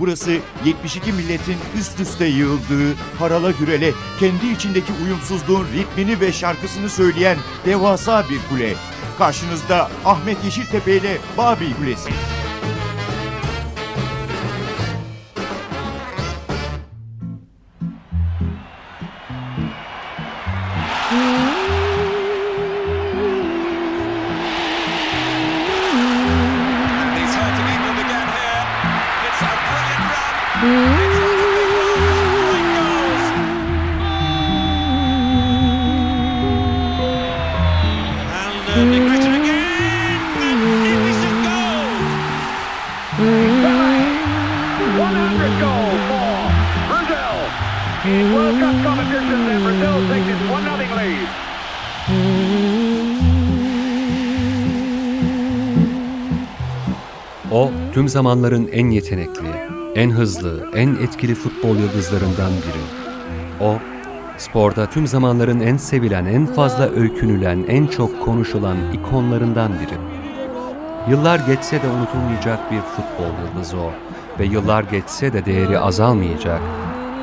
Burası 72 milletin üst üste yığıldığı, harala gürele, kendi içindeki uyumsuzluğun ritmini ve şarkısını söyleyen devasa bir kule. Karşınızda Ahmet Yeşiltepe ile Babil Kulesi. Tüm zamanların en yetenekli, en hızlı, en etkili futbol yıldızlarından biri. O sporda tüm zamanların en sevilen, en fazla öykünülen, en çok konuşulan ikonlarından biri. Yıllar geçse de unutulmayacak bir futbol yıldızı o ve yıllar geçse de değeri azalmayacak,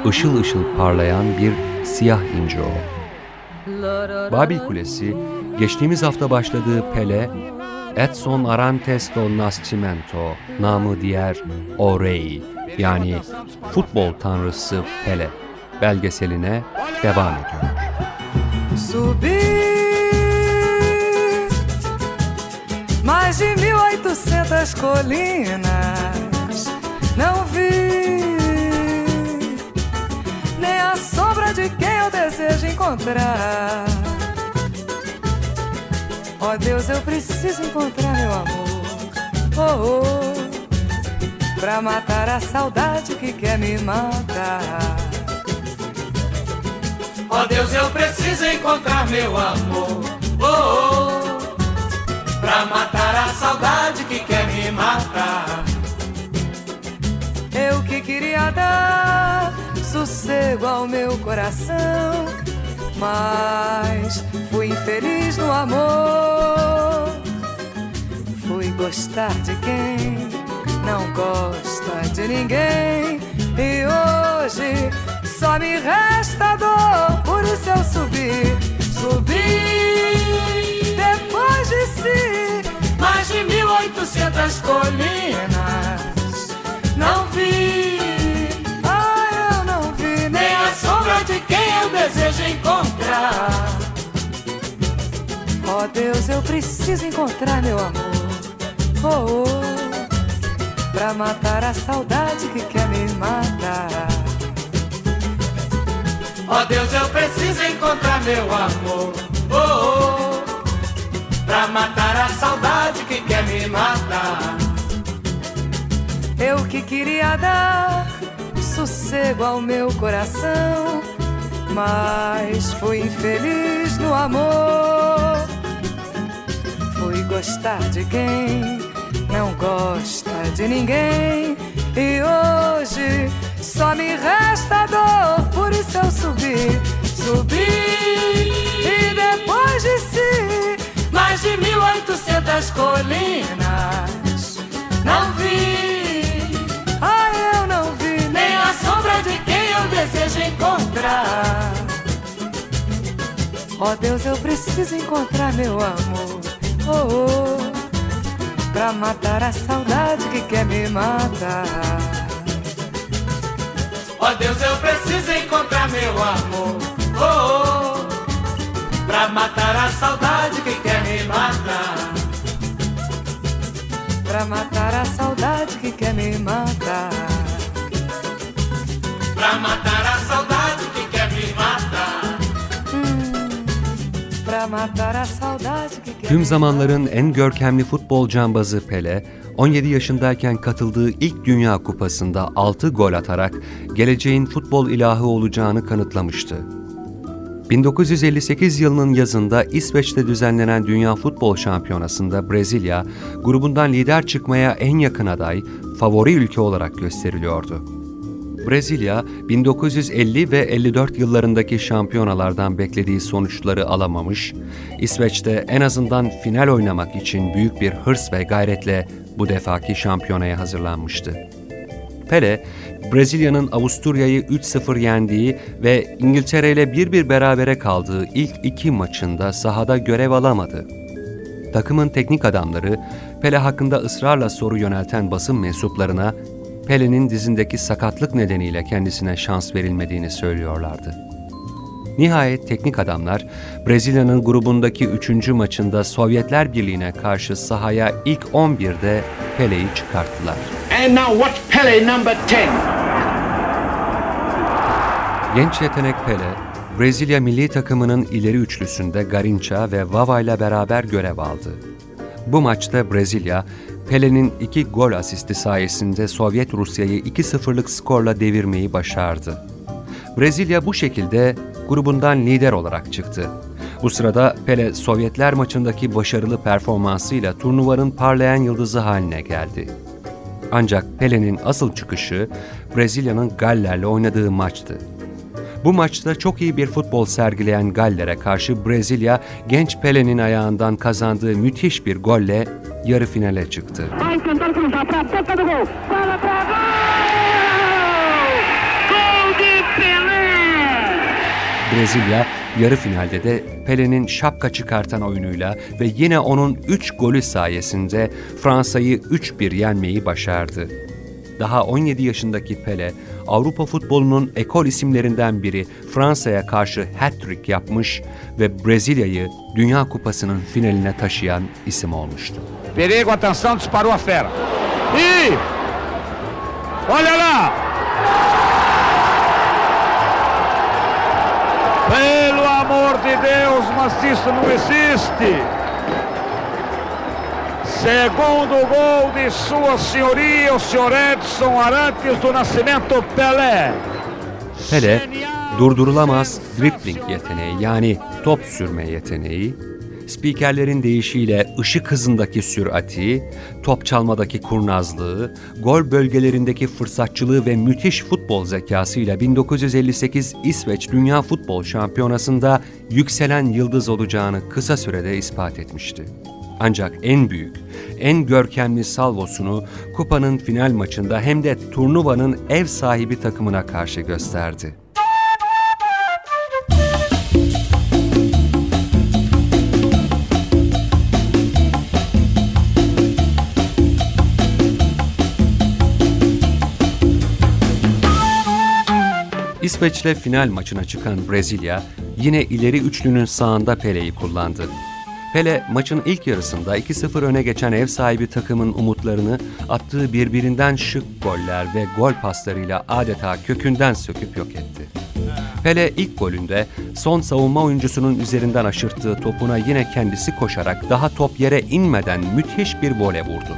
ışıl ışıl parlayan bir siyah inci o. Babil Kulesi, geçtiğimiz hafta başladığı Pele, Edson Arantes do Nascimento, namı diğer Orey, yani futbol tanrısı Pele, belgeseline devam ediyor. Mais de 1800 colinas, não vi nem a sombra de quem eu desejo encontrar. Ó Deus, eu preciso encontrar meu amor, oh, oh, pra matar a saudade que quer me matar. Ó Deus, eu preciso encontrar meu amor. Oh, oh, pra matar a saudade que quer me matar. Eu que queria dar sossego ao meu coração, mas fui infeliz no amor. Fui gostar de quem não gosta de ninguém. E hoje só me resta dor, por isso eu subi, subi depois de si. Mais de 1800 colinas, não vi desejo encontrar. Ó Deus, eu preciso encontrar meu amor. Oh, oh, pra matar a saudade que quer me matar. Ó Deus, eu preciso encontrar meu amor. Oh, oh, pra matar a saudade que quer me matar. Eu que queria dar sossego ao meu coração, mas fui infeliz no amor. Fui gostar de quem não gosta de ninguém. E hoje só me resta dor, por isso eu subi, subi. E depois de si, Mais de 1800 colinas, não vi ah, eu não vi nem a sombra de quem eu desejo encontrar. Ó Deus, eu preciso encontrar meu amor. Oh, oh, pra matar a saudade que quer me matar. Ó Deus, eu preciso encontrar meu amor. Oh, oh, pra matar a saudade que quer me matar. Pra matar a saudade que quer me matar. Pra matar a saudade que quer me matar. Pra matar a saudade que quer Tüm zamanların en görkemli futbol cambazı Pele, 17 yaşındayken katıldığı ilk Dünya Kupası'nda 6 gol atarak geleceğin futbol ilahı olacağını kanıtlamıştı. 1958 yılının yazında İsveç'te düzenlenen Dünya Futbol Şampiyonası'nda Brezilya, grubundan lider çıkmaya en yakın aday, favori ülke olarak gösteriliyordu. Brezilya, 1950 ve 54 yıllarındaki şampiyonalardan beklediği sonuçları alamamış, İsveç'te en azından final oynamak için büyük bir hırs ve gayretle bu defaki şampiyonaya hazırlanmıştı. Pele, Brezilya'nın Avusturya'yı 3-0 yendiği ve İngiltere ile 1-1 berabere kaldığı ilk iki maçında sahada görev alamadı. Takımın teknik adamları Pele hakkında ısrarla soru yönelten basın mensuplarına Pele'nin dizindeki sakatlık nedeniyle kendisine şans verilmediğini söylüyorlardı. Nihayet teknik adamlar Brezilya'nın grubundaki 3. maçında Sovyetler Birliği'ne karşı sahaya ilk 11'de Pele'yi çıkarttılar. And now watch Pele number 10. Genç yetenek Pele, Brezilya milli takımının ileri üçlüsünde Garincha ve Vava ile beraber görev aldı. Bu maçta Brezilya, Pele'nin iki gol asisti sayesinde Sovyet Rusya'yı 2-0'lık skorla devirmeyi başardı. Brezilya bu şekilde grubundan lider olarak çıktı. Bu sırada Pele Sovyetler maçındaki başarılı performansıyla turnuvanın parlayan yıldızı haline geldi. Ancak Pele'nin asıl çıkışı Brezilya'nın Galler'le oynadığı maçtı. Bu maçta çok iyi bir futbol sergileyen Galler'e karşı Brezilya, genç Pele'nin ayağından kazandığı müthiş bir golle yarı finale çıktı. Brezilya yarı finalde de Pele'nin şapka çıkartan oyunuyla ve yine onun 3 golü sayesinde Fransa'yı 3-1 yenmeyi başardı. Daha 17 yaşındaki Pele, Avrupa futbolunun ekol isimlerinden biri Fransa'ya karşı hat-trick yapmış ve Brezilya'yı Dünya Kupası'nın finaline taşıyan isim olmuştu. Perigo, atenção, disparou a fera. E olha lá! Pelo amor de Deus, mas isso não existe! Segundo gol de Sua Senhoria, o senhor Edson Arantes do Nascimento Pelé. Pele, durdurulamaz dribbling yeteneği yani top sürme yeteneği, spikerlerin deyişiyle ışık hızındaki sürati, top çalmadaki kurnazlığı, gol bölgelerindeki fırsatçılığı ve müthiş futbol zekasıyla 1958 İsveç Dünya Futbol Şampiyonası'nda yükselen yıldız olacağını kısa sürede ispat etmişti. Ancak en büyük, en görkemli salvosunu kupanın final maçında hem de turnuvanın ev sahibi takımına karşı gösterdi. İsveç'le final maçına çıkan Brezilya yine ileri üçlünün sağında Pele'yi kullandı. Pele maçın ilk yarısında 2-0 öne geçen ev sahibi takımın umutlarını attığı birbirinden şık goller ve gol paslarıyla adeta kökünden söküp yok etti. Pele ilk golünde son savunma oyuncusunun üzerinden aşırttığı topuna yine kendisi koşarak daha top yere inmeden müthiş bir vole vurdu.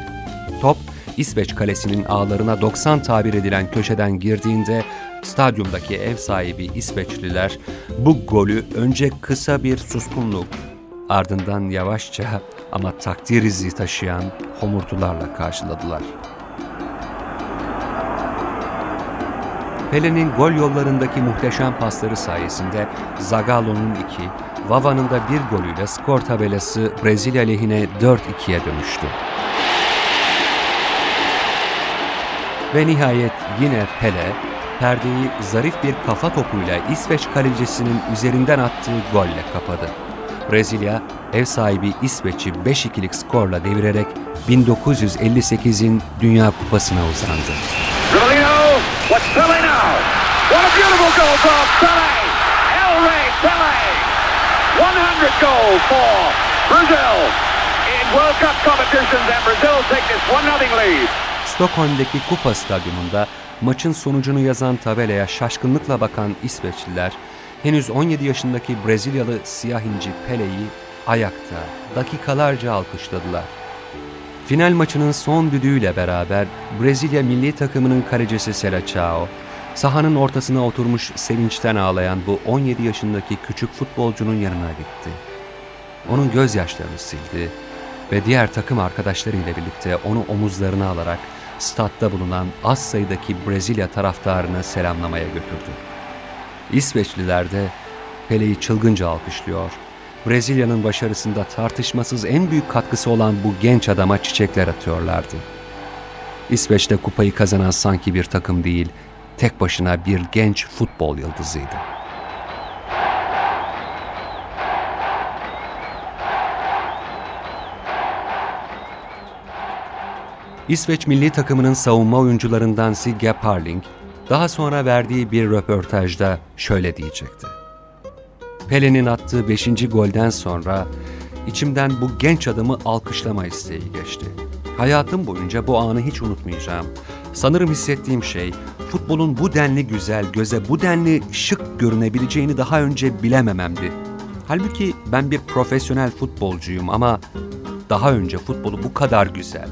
Top İsveç kalesinin ağlarına 90 tabir edilen köşeden girdiğinde stadyumdaki ev sahibi İsveçliler bu golü önce kısa bir suskunluk ardından yavaşça ama takdir izi taşıyan homurtularla karşıladılar. Pele'nin gol yollarındaki muhteşem pasları sayesinde Zagallo'nun iki, Vava'nın da bir golüyle skor tabelası Brezilya lehine 4-2'ye dönüştü. Ve nihayet yine Pele, perdeyi zarif bir kafa topuyla İsveç kalecisinin üzerinden attığı golle kapadı. Brezilya, ev sahibi İsveç'i 5-2'lik skorla devirerek 1958'in Dünya Kupası'na uzandı. Ronaldinho, what's Pelé now? What a beautiful goal from Pelé! El Rey Pelé! 100 goal for Brazil in World Cup competitions and Brazil take this 1-0 lead. Stockholm'deki Kupa Stadyumunda maçın sonucunu yazan tabelaya şaşkınlıkla bakan İsveçliler, henüz 17 yaşındaki Brezilyalı siyah inci Pele'yi ayakta dakikalarca alkışladılar. Final maçının son düdüğüyle beraber Brezilya milli takımının kalecisi Seleção, sahanın ortasına oturmuş sevinçten ağlayan bu 17 yaşındaki küçük futbolcunun yanına gitti. Onun gözyaşlarını sildi ve diğer takım arkadaşlarıyla birlikte onu omuzlarına alarak statta bulunan az sayıdaki Brezilya taraftarını selamlamaya götürdü. İsveçliler de Pele'yi çılgınca alkışlıyor. Brezilya'nın başarısında tartışmasız en büyük katkısı olan bu genç adama çiçekler atıyorlardı. İsveç'te kupayı kazanan sanki bir takım değil, tek başına bir genç futbol yıldızıydı. İsveç milli takımının savunma oyuncularından Sigge Parling, daha sonra verdiği bir röportajda şöyle diyecekti. Pele'nin attığı 5. golden sonra içimden bu genç adamı alkışlama isteği geçti. Hayatım boyunca bu anı hiç unutmayacağım. Sanırım hissettiğim şey futbolun bu denli güzel, göze bu denli şık görünebileceğini daha önce bilemememdi. Halbuki ben bir profesyonel futbolcuyum ama daha önce futbolu bu kadar güzel,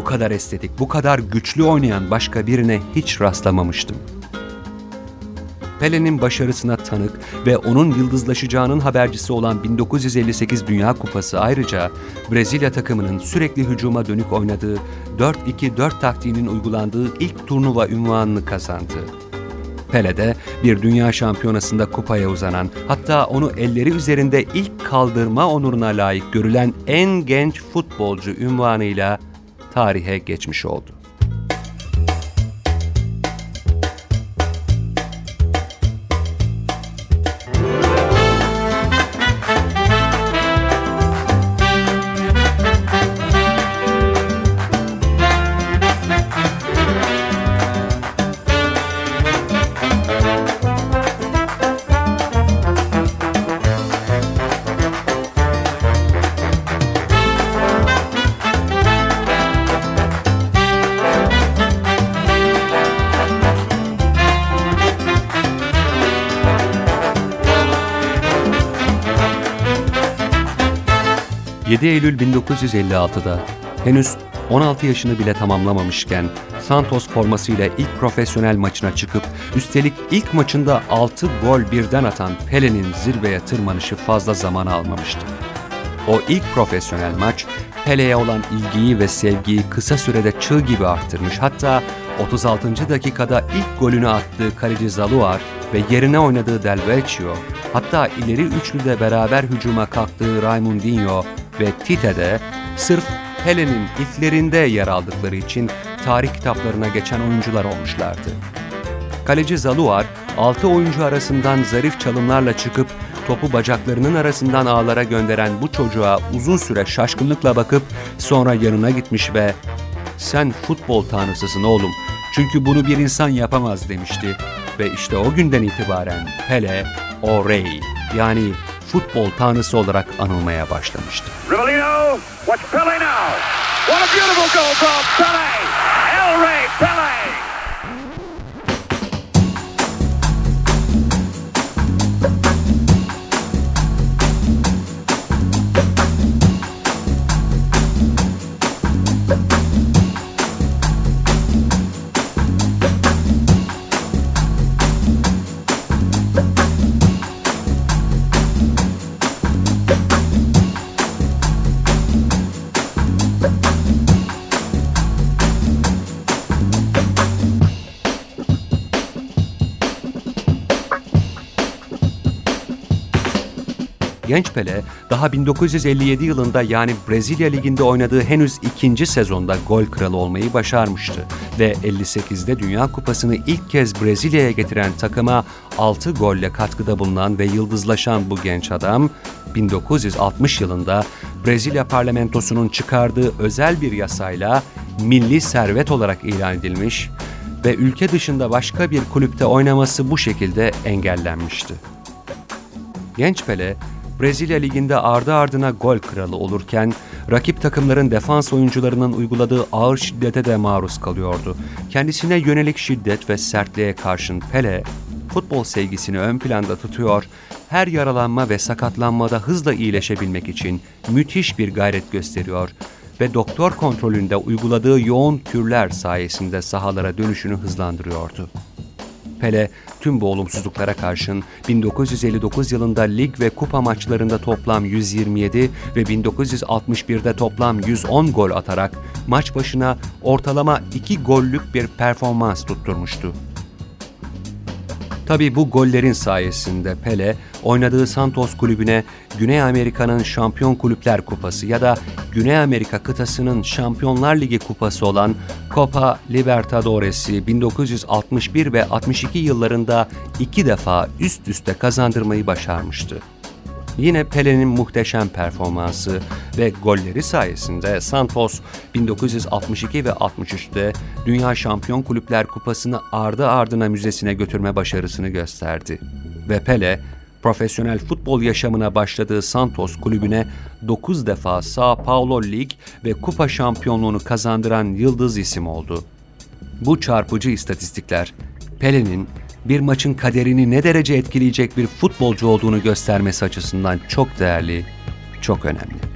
bu kadar estetik, bu kadar güçlü oynayan başka birine hiç rastlamamıştım. Pele'nin başarısına tanık ve onun yıldızlaşacağının habercisi olan 1958 Dünya Kupası ayrıca Brezilya takımının sürekli hücuma dönük oynadığı 4-2-4 taktiğinin uygulandığı ilk turnuva ünvanını kazandı. Pele de bir dünya şampiyonasında kupaya uzanan, hatta onu elleri üzerinde ilk kaldırma onuruna layık görülen en genç futbolcu ünvanıyla tarihe geçmiş oldu. ...7 Eylül 1956'da henüz 16 yaşını bile tamamlamamışken Santos formasıyla ilk profesyonel maçına çıkıp üstelik ilk maçında 6 gol birden atan Pele'nin zirveye tırmanışı fazla zaman almamıştı. O ilk profesyonel maç Pele'ye olan ilgiyi ve sevgiyi kısa sürede çığ gibi arttırmış. Hatta 36. dakikada ilk golünü attığı kaleci Zaluar ve yerine oynadığı Del Vecchio, hatta ileri üçlüde beraber hücuma kalktığı Raimundinho ve Tite de sırf Pele'nin ilklerinde yer aldıkları için tarih kitaplarına geçen oyuncular olmuşlardı. Kaleci Zaluar, 6 oyuncu arasından zarif çalımlarla çıkıp topu bacaklarının arasından ağlara gönderen bu çocuğa uzun süre şaşkınlıkla bakıp sonra yanına gitmiş ve ''Sen futbol tanrısısın oğlum çünkü bunu bir insan yapamaz.'' demişti. Ve işte o günden itibaren Pele, o Rey yani futbol tanrısı olarak anılmaya başlamıştı. Rivellino, watch Pele now. What a beautiful goal from Pele. El Rey Pele. Genç Pele daha 1957 yılında yani Brezilya Ligi'nde oynadığı henüz ikinci sezonda gol kralı olmayı başarmıştı ve 58'de Dünya Kupası'nı ilk kez Brezilya'ya getiren takıma 6 golle katkıda bulunan ve yıldızlaşan bu genç adam 1960 yılında Brezilya parlamentosunun çıkardığı özel bir yasayla milli servet olarak ilan edilmiş ve ülke dışında başka bir kulüpte oynaması bu şekilde engellenmişti. Genç Pele, Brezilya Ligi'nde ardı ardına gol kralı olurken rakip takımların defans oyuncularının uyguladığı ağır şiddete de maruz kalıyordu. Kendisine yönelik şiddet ve sertliğe karşın Pele, futbol sevgisini ön planda tutuyor, her yaralanma ve sakatlanmada hızla iyileşebilmek için müthiş bir gayret gösteriyor ve doktor kontrolünde uyguladığı yoğun kürler sayesinde sahalara dönüşünü hızlandırıyordu. Pele tüm bu olumsuzluklara karşın 1959 yılında lig ve kupa maçlarında toplam 127 ve 1961'de toplam 110 gol atarak maç başına ortalama 2 gollük bir performans tutturmuştu. Tabi bu gollerin sayesinde Pele oynadığı Santos kulübüne Güney Amerika'nın Şampiyon Kulüpler Kupası ya da Güney Amerika kıtasının Şampiyonlar Ligi kupası olan Copa Libertadores'i 1961 ve 62 yıllarında iki defa üst üste kazandırmayı başarmıştı. Yine Pele'nin muhteşem performansı ve golleri sayesinde Santos 1962 ve 63'te Dünya Şampiyon Kulüpler Kupası'nı ardı ardına müzesine götürme başarısını gösterdi. Ve Pele, profesyonel futbol yaşamına başladığı Santos kulübüne 9 defa Sao Paulo Lig ve Kupa şampiyonluğunu kazandıran yıldız isim oldu. Bu çarpıcı istatistikler Pele'nin bir maçın kaderini ne derece etkileyecek bir futbolcu olduğunu göstermesi açısından çok değerli, çok önemli.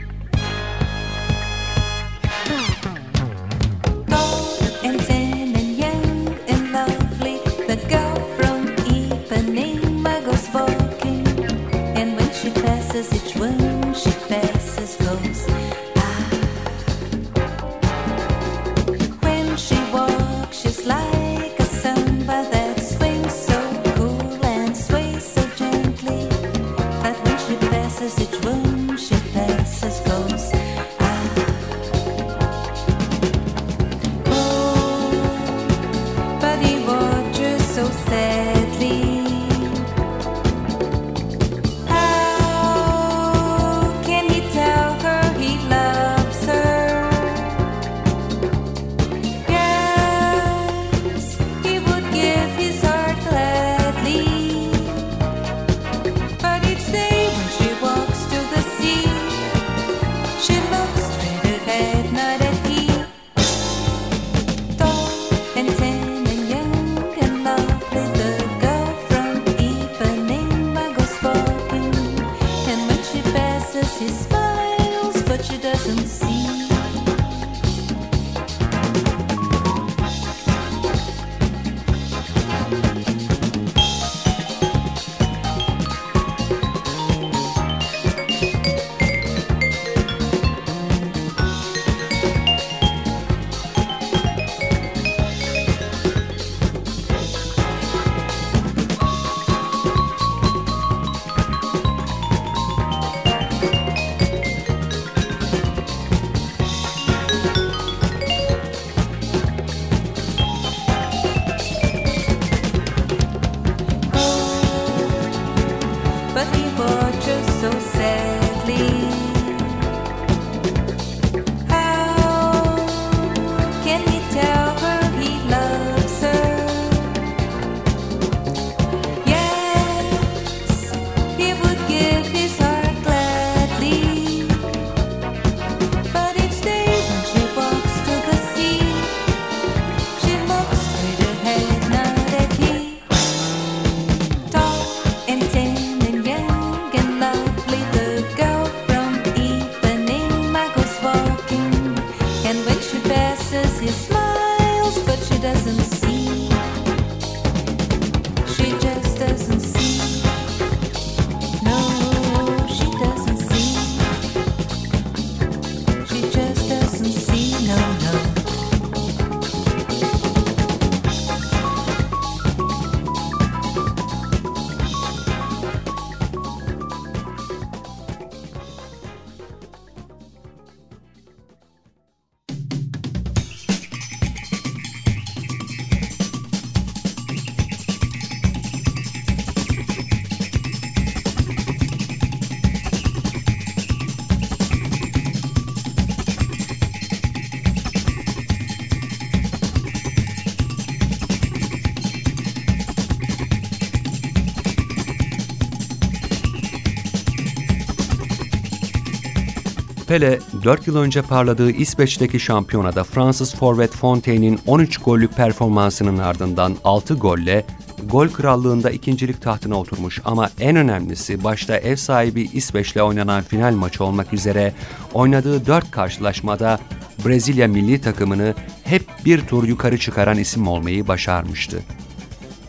Pele 4 yıl önce parladığı İsveç'teki şampiyonada Fransız forvet Fontaine'in 13 gollük performansının ardından 6 golle gol krallığında ikincilik tahtına oturmuş ama en önemlisi başta ev sahibi İsveç'le oynanan final maçı olmak üzere oynadığı 4 karşılaşmada Brezilya milli takımını hep bir tur yukarı çıkaran isim olmayı başarmıştı.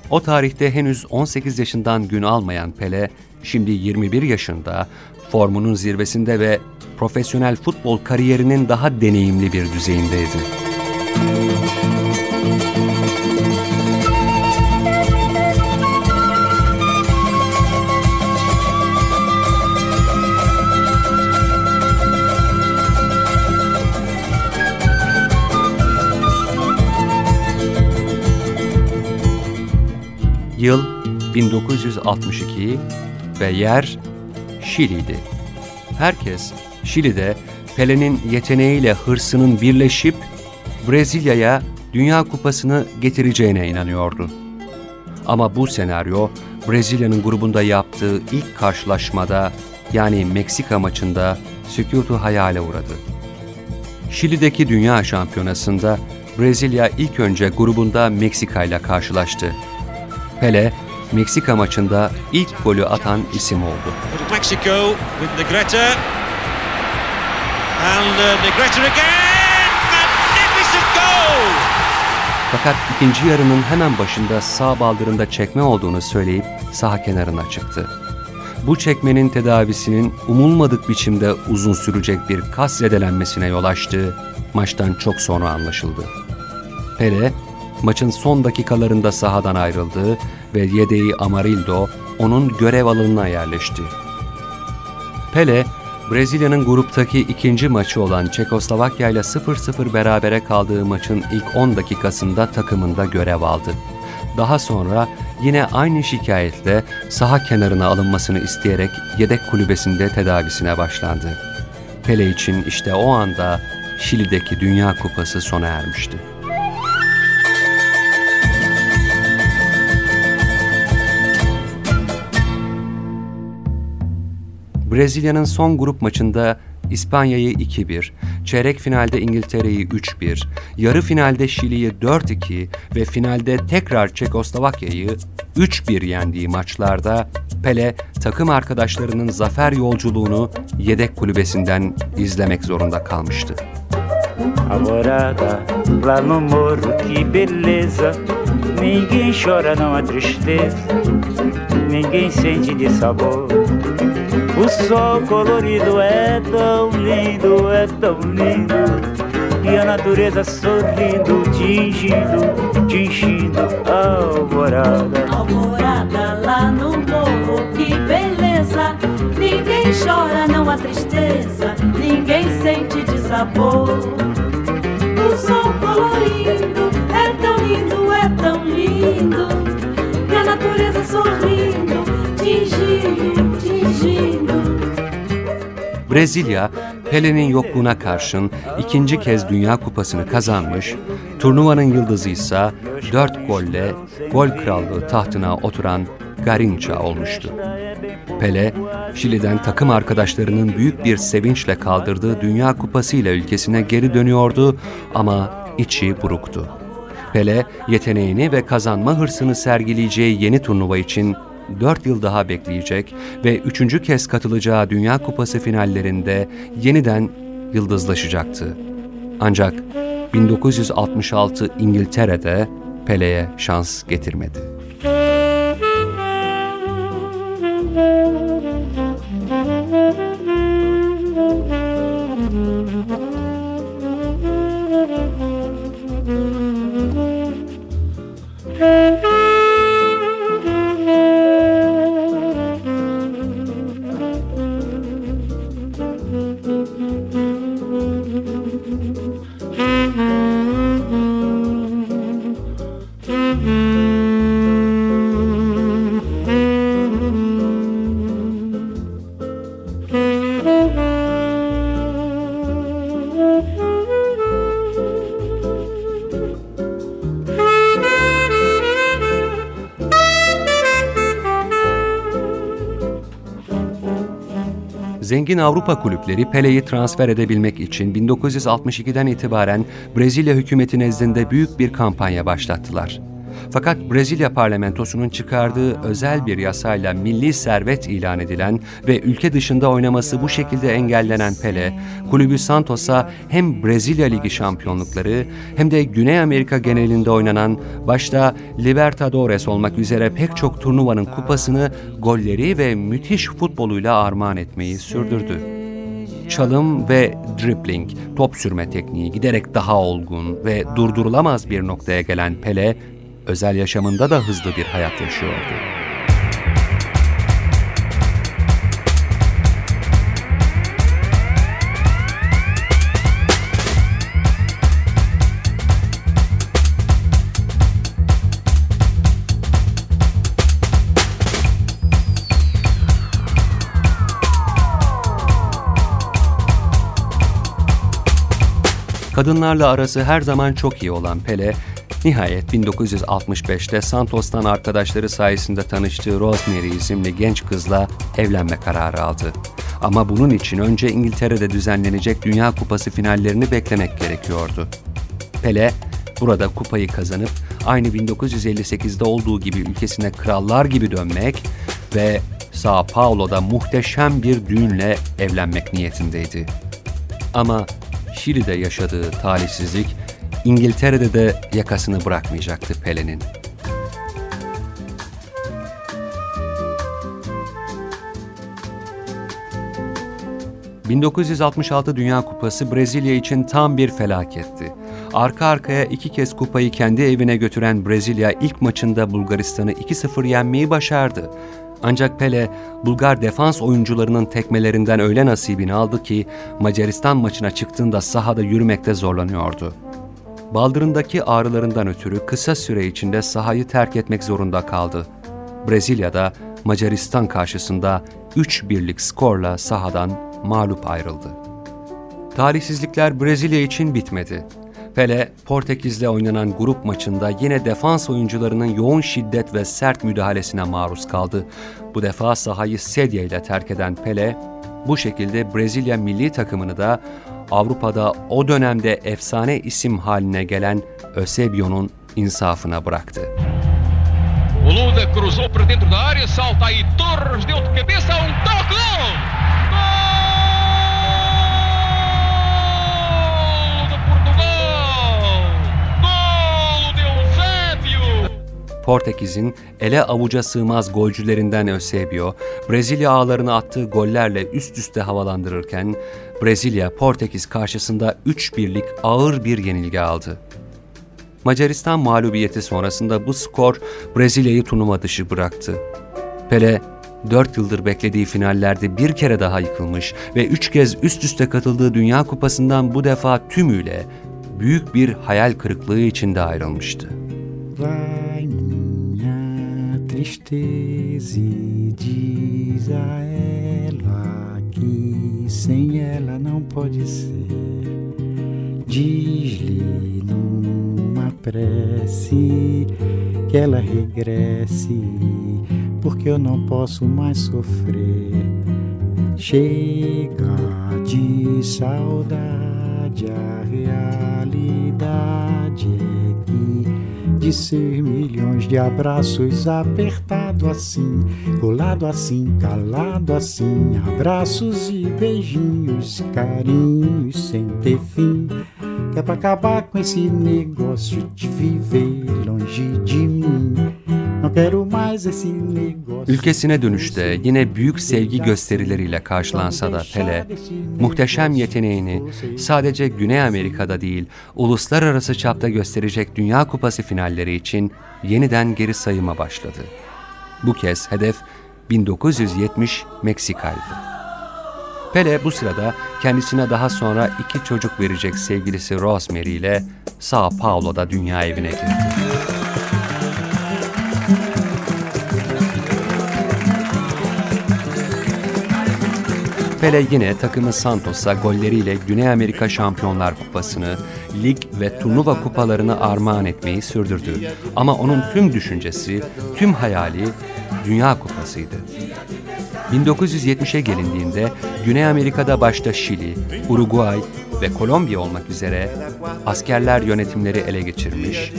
O tarihte henüz 18 yaşından gün almayan Pele, şimdi 21 yaşında, formunun zirvesinde ve profesyonel futbol kariyerinin daha deneyimli bir düzeyindeydi. Yıl 1962 ve yer Şili'ydi. Herkes Şili'de Pele'nin yeteneğiyle hırsının birleşip Brezilya'ya Dünya Kupası'nı getireceğine inanıyordu. Ama bu senaryo Brezilya'nın grubunda yaptığı ilk karşılaşmada yani Meksika maçında sükutu hayale uğradı. Şili'deki Dünya Şampiyonası'nda Brezilya ilk önce grubunda Meksika ile karşılaştı. Pele, Meksika maçında ilk golü atan isim oldu. Mexico with Negrete. And uh, Negrete again! Magnificent goal! Fakat ikinci yarının hemen başında sağ baldırında çekme olduğunu söyleyip saha kenarına çıktı. Bu çekmenin tedavisinin umulmadık biçimde uzun sürecek bir kas zedelenmesine yol açtığı maçtan çok sonra anlaşıldı. Pele, maçın son dakikalarında sahadan ayrıldı ve yedeği Amarildo onun görev alanına yerleşti. Pele, Brezilya'nın gruptaki ikinci maçı olan Çekoslovakya ile 0-0 berabere kaldığı maçın ilk 10 dakikasında takımında görev aldı. Daha sonra yine aynı şikayetle saha kenarına alınmasını isteyerek yedek kulübesinde tedavisine başlandı. Pele için işte o anda Şili'deki Dünya Kupası sona ermişti. Brezilya'nın son grup maçında İspanya'yı 2-1, çeyrek finalde İngiltere'yi 3-1, yarı finalde Şili'yi 4-2 ve finalde tekrar Çekoslovakya'yı 3-1 yendiği maçlarda Pele takım arkadaşlarının zafer yolculuğunu yedek kulübesinden izlemek zorunda kalmıştı. Alvorada no morro, que beleza. Ninguém chora, não há tristeza. Ninguém sente de sabor. O sol colorido é tão lindo, é tão lindo. E a natureza sorrindo, tingindo, tingindo a alvorada. Alvorada lá no morro, que beleza. Ninguém chora, não há tristeza. Ninguém sente de sabor. O sol colorido é tão lindo, é tão lindo. E a natureza sorrindo, tingindo. Brezilya, Pele'nin yokluğuna karşın ikinci kez Dünya Kupası'nı kazanmış, turnuvanın yıldızı ise 4 golle gol krallığı tahtına oturan Garinca olmuştu. Pele, Şili'den takım arkadaşlarının büyük bir sevinçle kaldırdığı Dünya Kupası ile ülkesine geri dönüyordu ama içi buruktu. Pele, yeteneğini ve kazanma hırsını sergileyeceği yeni turnuva için 4 yıl daha bekleyecek ve üçüncü kez katılacağı Dünya Kupası finallerinde yeniden yıldızlaşacaktı. Ancak 1966 İngiltere'de Pele'ye şans getirmedi. Zengin Avrupa kulüpleri Pele'yi transfer edebilmek için 1962'den itibaren Brezilya hükümeti nezdinde büyük bir kampanya başlattılar. Fakat Brezilya parlamentosunun çıkardığı özel bir yasayla milli servet ilan edilen ve ülke dışında oynaması bu şekilde engellenen Pele, kulübü Santos'a hem Brezilya Ligi şampiyonlukları hem de Güney Amerika genelinde oynanan başta Libertadores olmak üzere pek çok turnuvanın kupasını golleri ve müthiş futboluyla armağan etmeyi sürdürdü. Çalım ve dribbling, top sürme tekniği giderek daha olgun ve durdurulamaz bir noktaya gelen Pele, özel yaşamında da hızlı bir hayat yaşıyordu. Kadınlarla arası her zaman çok iyi olan Pele, nihayet 1965'te Santos'tan arkadaşları sayesinde tanıştığı Rosemary isimli genç kızla evlenme kararı aldı. Ama bunun için önce İngiltere'de düzenlenecek Dünya Kupası finallerini beklemek gerekiyordu. Pele, burada kupayı kazanıp aynı 1958'de olduğu gibi ülkesine krallar gibi dönmek ve Sao Paulo'da muhteşem bir düğünle evlenmek niyetindeydi. Ama Şili'de yaşadığı talihsizlik İngiltere'de de yakasını bırakmayacaktı Pele'nin. ...1966 Dünya Kupası Brezilya için tam bir felaketti. Arka arkaya iki kez kupayı kendi evine götüren Brezilya ilk maçında Bulgaristan'ı 2-0 yenmeyi başardı. Ancak Pele, Bulgar defans oyuncularının tekmelerinden öyle nasibini aldı ki Macaristan maçına çıktığında sahada yürümekte zorlanıyordu. Baldırındaki ağrılarından ötürü kısa süre içinde sahayı terk etmek zorunda kaldı. Brezilya'da Macaristan karşısında 3-1'lik skorla sahadan mağlup ayrıldı. Talihsizlikler Brezilya için bitmedi. Pele, Portekiz'le oynanan grup maçında yine defans oyuncularının yoğun şiddet ve sert müdahalesine maruz kaldı. Bu defa sahayı sedye ile terk eden Pele, bu şekilde Brezilya milli takımını da Avrupa'da o dönemde efsane isim haline gelen Eusebio'nun insafına bıraktı. O Luda cruzou para dentro da área, salta aí Torres, deu de cabeça, um toque, gol! Gol de Portugal! Gol de Eusébio! Portekiz'in ele avuca sığmaz golcülerinden Eusebio, Brezilya ağlarına attığı gollerle üst üste havalandırırken, Brezilya Portekiz karşısında 3-1'lik ağır bir yenilgi aldı. Macaristan mağlubiyeti sonrasında bu skor Brezilya'yı turnuva dışı bıraktı. Pele, 4 yıldır beklediği finallerde bir kere daha yıkılmış ve 3 kez üst üste katıldığı Dünya Kupası'ndan bu defa tümüyle büyük bir hayal kırıklığı içinde ayrılmıştı. Vai minha tristeza e diz a ela que sem ela não pode ser. Diz-lhe numa prece que ela regresse, porque eu não posso mais sofrer. Chega de saudade, a realidade de ser milhões de abraços apertado assim, colado assim, calado assim, abraços e beijinhos, carinhos sem ter fim. Que é pra acabar com esse negócio de viver longe de mim. Ülkesine dönüşte yine büyük sevgi gösterileriyle karşılansa da Pele, muhteşem yeteneğini sadece Güney Amerika'da değil, uluslararası çapta gösterecek Dünya Kupası finalleri için yeniden geri sayıma başladı. Bu kez hedef 1970 Meksika'ydı. Pele bu sırada kendisine daha sonra iki çocuk verecek sevgilisi Rosemary ile Sao Paulo'da dünya evine girdi. Pele yine takımı Santos'a golleriyle Güney Amerika Şampiyonlar Kupası'nı, lig ve turnuva kupalarını armağan etmeyi sürdürdü. Ama onun tüm düşüncesi, tüm hayali Dünya Kupası'ydı. 1970'e gelindiğinde Güney Amerika'da başta Şili, Uruguay ve Kolombiya olmak üzere askerler yönetimleri ele geçirmiş,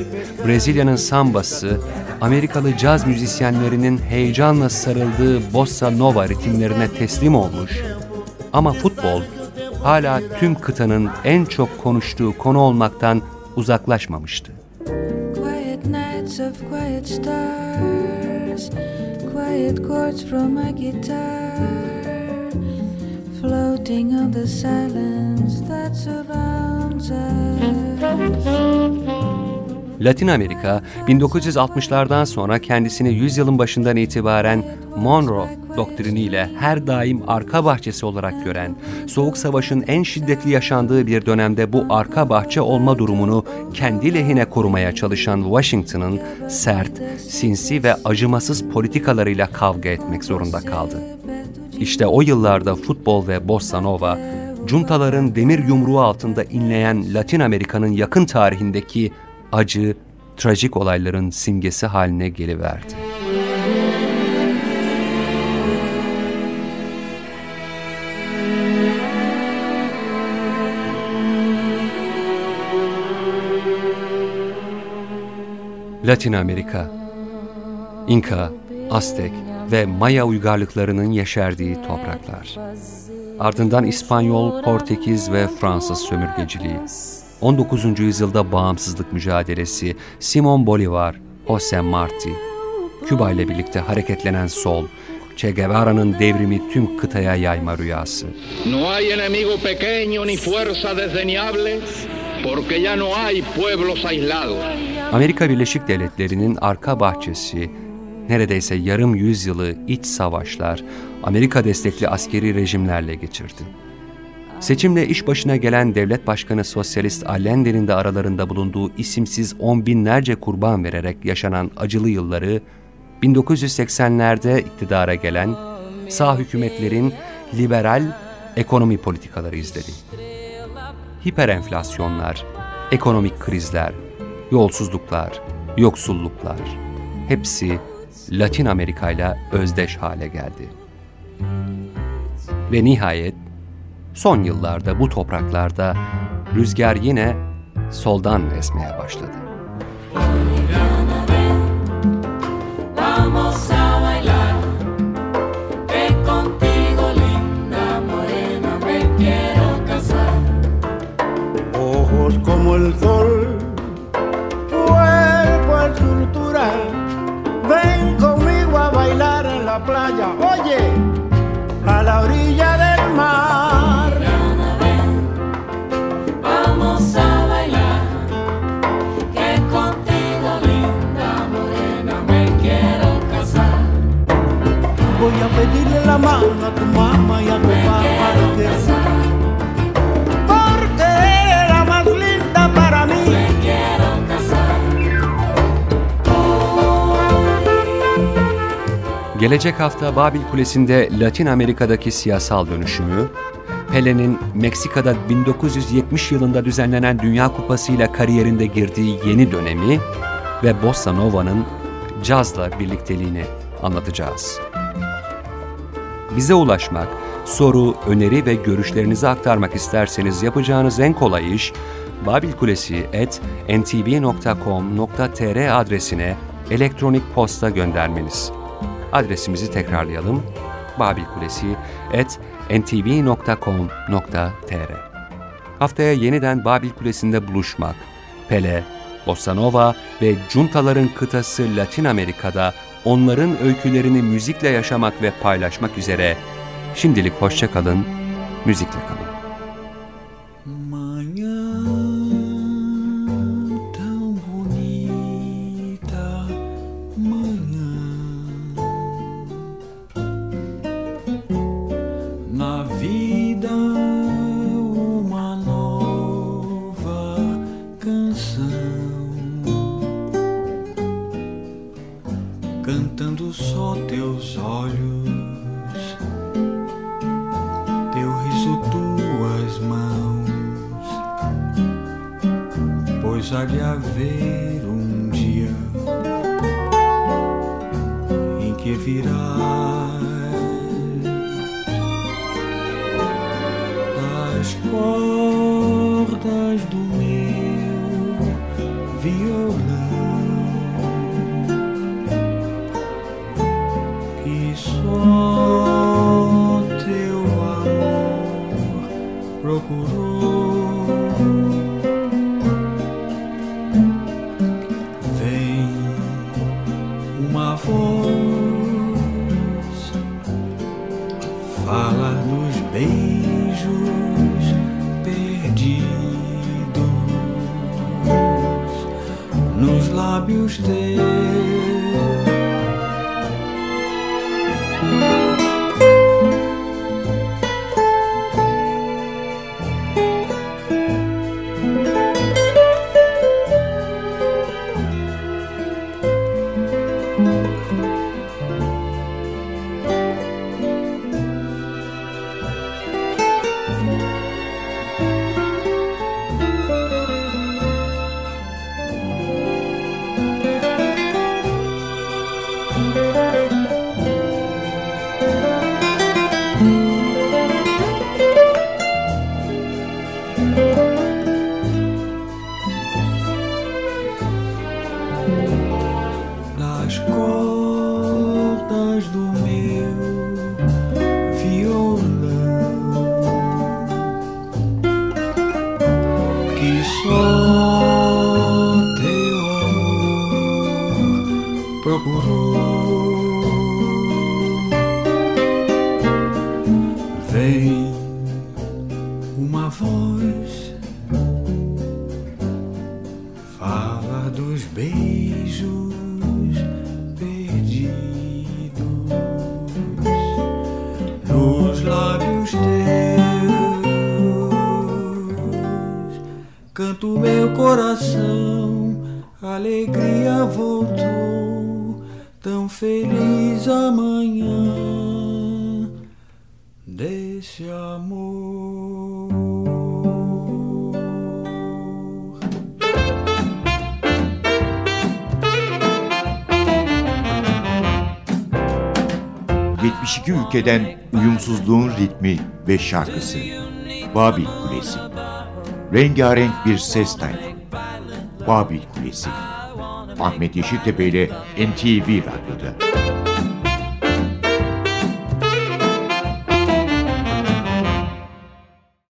Brezilya'nın sambası, Amerikalı caz müzisyenlerinin heyecanla sarıldığı bossa nova ritimlerine teslim olmuş ama futbol hala tüm kıtanın en çok konuştuğu konu olmaktan uzaklaşmamıştı. Floating on the silence that surrounds us. Latin Amerika 1960'lardan sonra kendisini yüzyılın başından itibaren Monroe doktriniyle her daim arka bahçesi olarak gören, Soğuk Savaş'ın en şiddetli yaşandığı bir dönemde bu arka bahçe olma durumunu kendi lehine korumaya çalışan Washington'ın sert, sinsi ve acımasız politikalarıyla kavga etmek zorunda kaldı. İşte o yıllarda futbol ve bossa nova cuntaların demir yumruğu altında inleyen Latin Amerika'nın yakın tarihindeki acı, trajik olayların simgesi haline geliverdi. Latin Amerika, İnka, Aztek ve Maya uygarlıklarının yeşerdiği topraklar. Ardından İspanyol, Portekiz ve Fransız sömürgeciliği. 19. yüzyılda bağımsızlık mücadelesi, Simon Bolivar, Jose Marti, Küba ile birlikte hareketlenen sol, Che Guevara'nın devrimi tüm kıtaya yayma rüyası. No hay enemigo pequeño ni fuerza desdeñable, porque ya no hay pueblos aislados. Amerika Birleşik Devletleri'nin arka bahçesi, neredeyse yarım yüzyılı iç savaşlar, Amerika destekli askeri rejimlerle geçirdi. Seçimle iş başına gelen devlet başkanı Sosyalist Allende'nin de aralarında bulunduğu isimsiz on binlerce kurban vererek yaşanan acılı yılları, 1980'lerde iktidara gelen sağ hükümetlerin liberal ekonomi politikaları izledi. Hiperenflasyonlar, ekonomik krizler, yolsuzluklar, yoksulluklar hepsi Latin Amerika ile özdeş hale geldi. Ve nihayet son yıllarda bu topraklarda rüzgar yine soldan esmeye başladı. Como el sol, cuerpo escultural. Ven conmigo a bailar en la playa, oye, Gelecek hafta Babil Kulesi'nde Latin Amerika'daki siyasal dönüşümü, Pele'nin Meksika'da 1970 yılında düzenlenen Dünya Kupası ile kariyerinde girdiği yeni dönemi ve Bossa Nova'nın cazla birlikteliğini anlatacağız. Bize ulaşmak, soru, öneri ve görüşlerinizi aktarmak isterseniz yapacağınız en kolay iş, babilkulesi.ntv.com.tr adresine elektronik posta göndermeniz. Adresimizi tekrarlayalım. babilkulesi.ntv.com.tr Haftaya yeniden Babil Kulesi'nde buluşmak, Pele, Bossa Nova ve Cuntaların kıtası Latin Amerika'da onların öykülerini müzikle yaşamak ve paylaşmak üzere şimdilik hoşça kalın, müzikle kalın. tão fala dos beijos perdidos nos lábios teus. Procurou. 72 ülkeden uyumsuzluğun ritmi ve şarkısı. Babil Kulesi. Rengarenk bir ses tayfı. Babil Kulesi. Ahmet Yeşiltepe ile NTV Radyo'da.